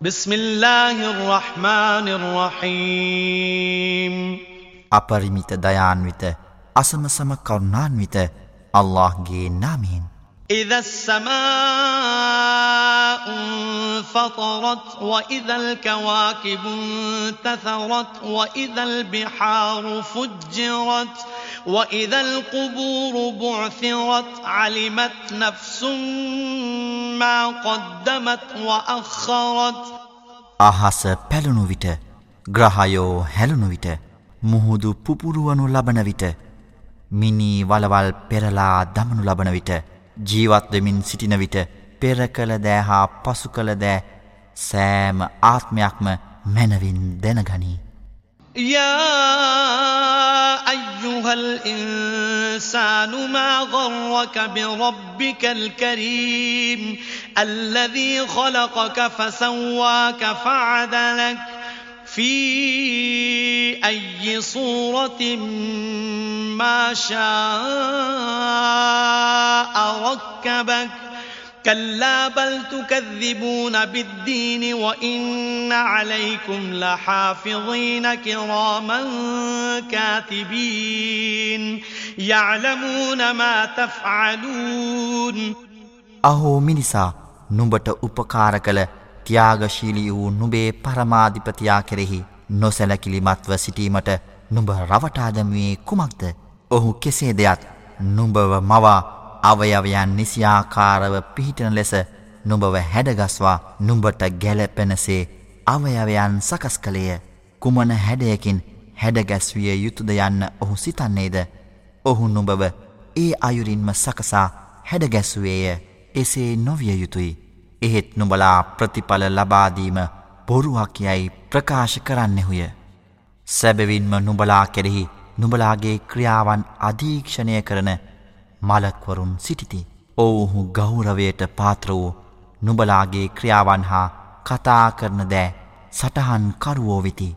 بسم الله الرحمن الرحيم. أبرميت ديان ويت أسم سم كرنان ويت الله جي نامين إذا السماء انفطرت وإذا الكواكب انتثرت وإذا البحار فجرت وإذا القبور بعثرت علمت نفس ما قدمت وأخرت අහස පැලුණු විට ග්‍රහයෝ හැලුණු විට මුහුදු පුපුරුවනු ලබන විට මිනී වලවල් පෙරලා දමනු ලබන විට ජීවත්වෙමින් සිටින විට පෙර කළ දෑ හා පසු කළ දෑ සෑම ආත්මයක්ම මැනවින් දැනගනී. يا أيها الإنسان ما غرك بربك الكريم الذي خلقك فسواك فعدلك في أي صورة ما شاء ركبك. كلا بل تكذبون بالدين وإن عليكم لحافظين كراما كاتبين يعلمون ما تفعلون. අහෝ මිනිසා නුඹට උපකාර කළ ත්‍යාගශීලී වූ නුබේ පරමාධිපතියා කෙරෙහි නොසැලකිලිමත්ව සිටීමට නුඹ රවටාදමුවේ කුමක්ද? ඔහු කෙසේ දෙයක් නුඹව මවා අවයවයන් නිසියාකාරව පිහිටන ලෙස නුඹව හැඩගස්වා නුඹට ගැලපෙනසේ අවයවයන් සකස් කළේය. කුමන හැඩයකින් හැඩගැස්විය යුතුද යන්න ඔහු සිතන්නේද? ඔහු නුඹව ඒ අයුරින්ම සකසා හැඩගැස්සුවේය එසේ නොවිය යුතුයි එහෙත් නුබලා ප්‍රතිඵල ලබාදීම බොරුවක් යැයි ප්‍රකාශ කරන්නෙහුය සැබවින්ම නුබලා කෙරෙහි නුබලාගේ ක්‍රියාවන් අධීක්ෂණය කරන මලක්වරුන් සිටිති. ඔවුහු ගෞරවයට පාත්‍ර වූ නුබලාගේ ක්‍රියාවන් හා කතා කරන දෑ සටහන් කරුවෝ වෙති.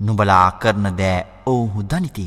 නුබලා කරන දෑ ඔවුහු දනිති.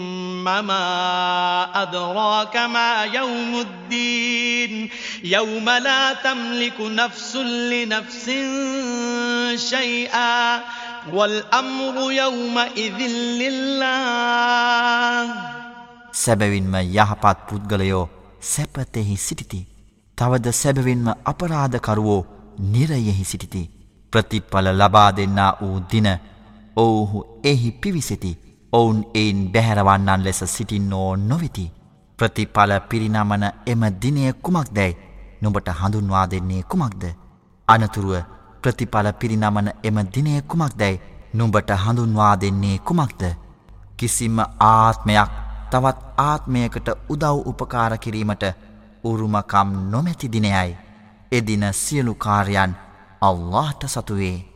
ما أدراك ما يوم الدين يوم لا تملك نفس لنفس شيئا والأمر يومئذ لله සැබවින්ම යහපත් පුද්ගලයෝ සැපතෙහි සිටිති. තවද සැබවින්ම අපරාධකරුවෝ නිරයෙහි සිටිති. ප්‍රතිඵල ලබා දෙන්නා වූ දින ඔවුහු එහි පිවිසිති. ඔවුන් එයින් බැහැරවන්නන් ලෙස සිටින්නෝ නොවෙති. ප්‍රතිඵල පිරිනමන එම දිනය කුමක් දැයි නොබට හඳුන්වා දෙන්නේ කුමක්ද. අනතුරුව ප්‍රතිඵල පිරිනමන එම දිනය කුමක් දැයි නුඹට හඳුන්වා දෙන්නේ කුමක්ද. කිසිම ආත්මයක් තවත් ආත්මයකට උදව් උපකාර කිරීමට උරුමකම් නොමැති දිනයයි. එදින සියලු කාර්යන් අල්لهට සතුවේ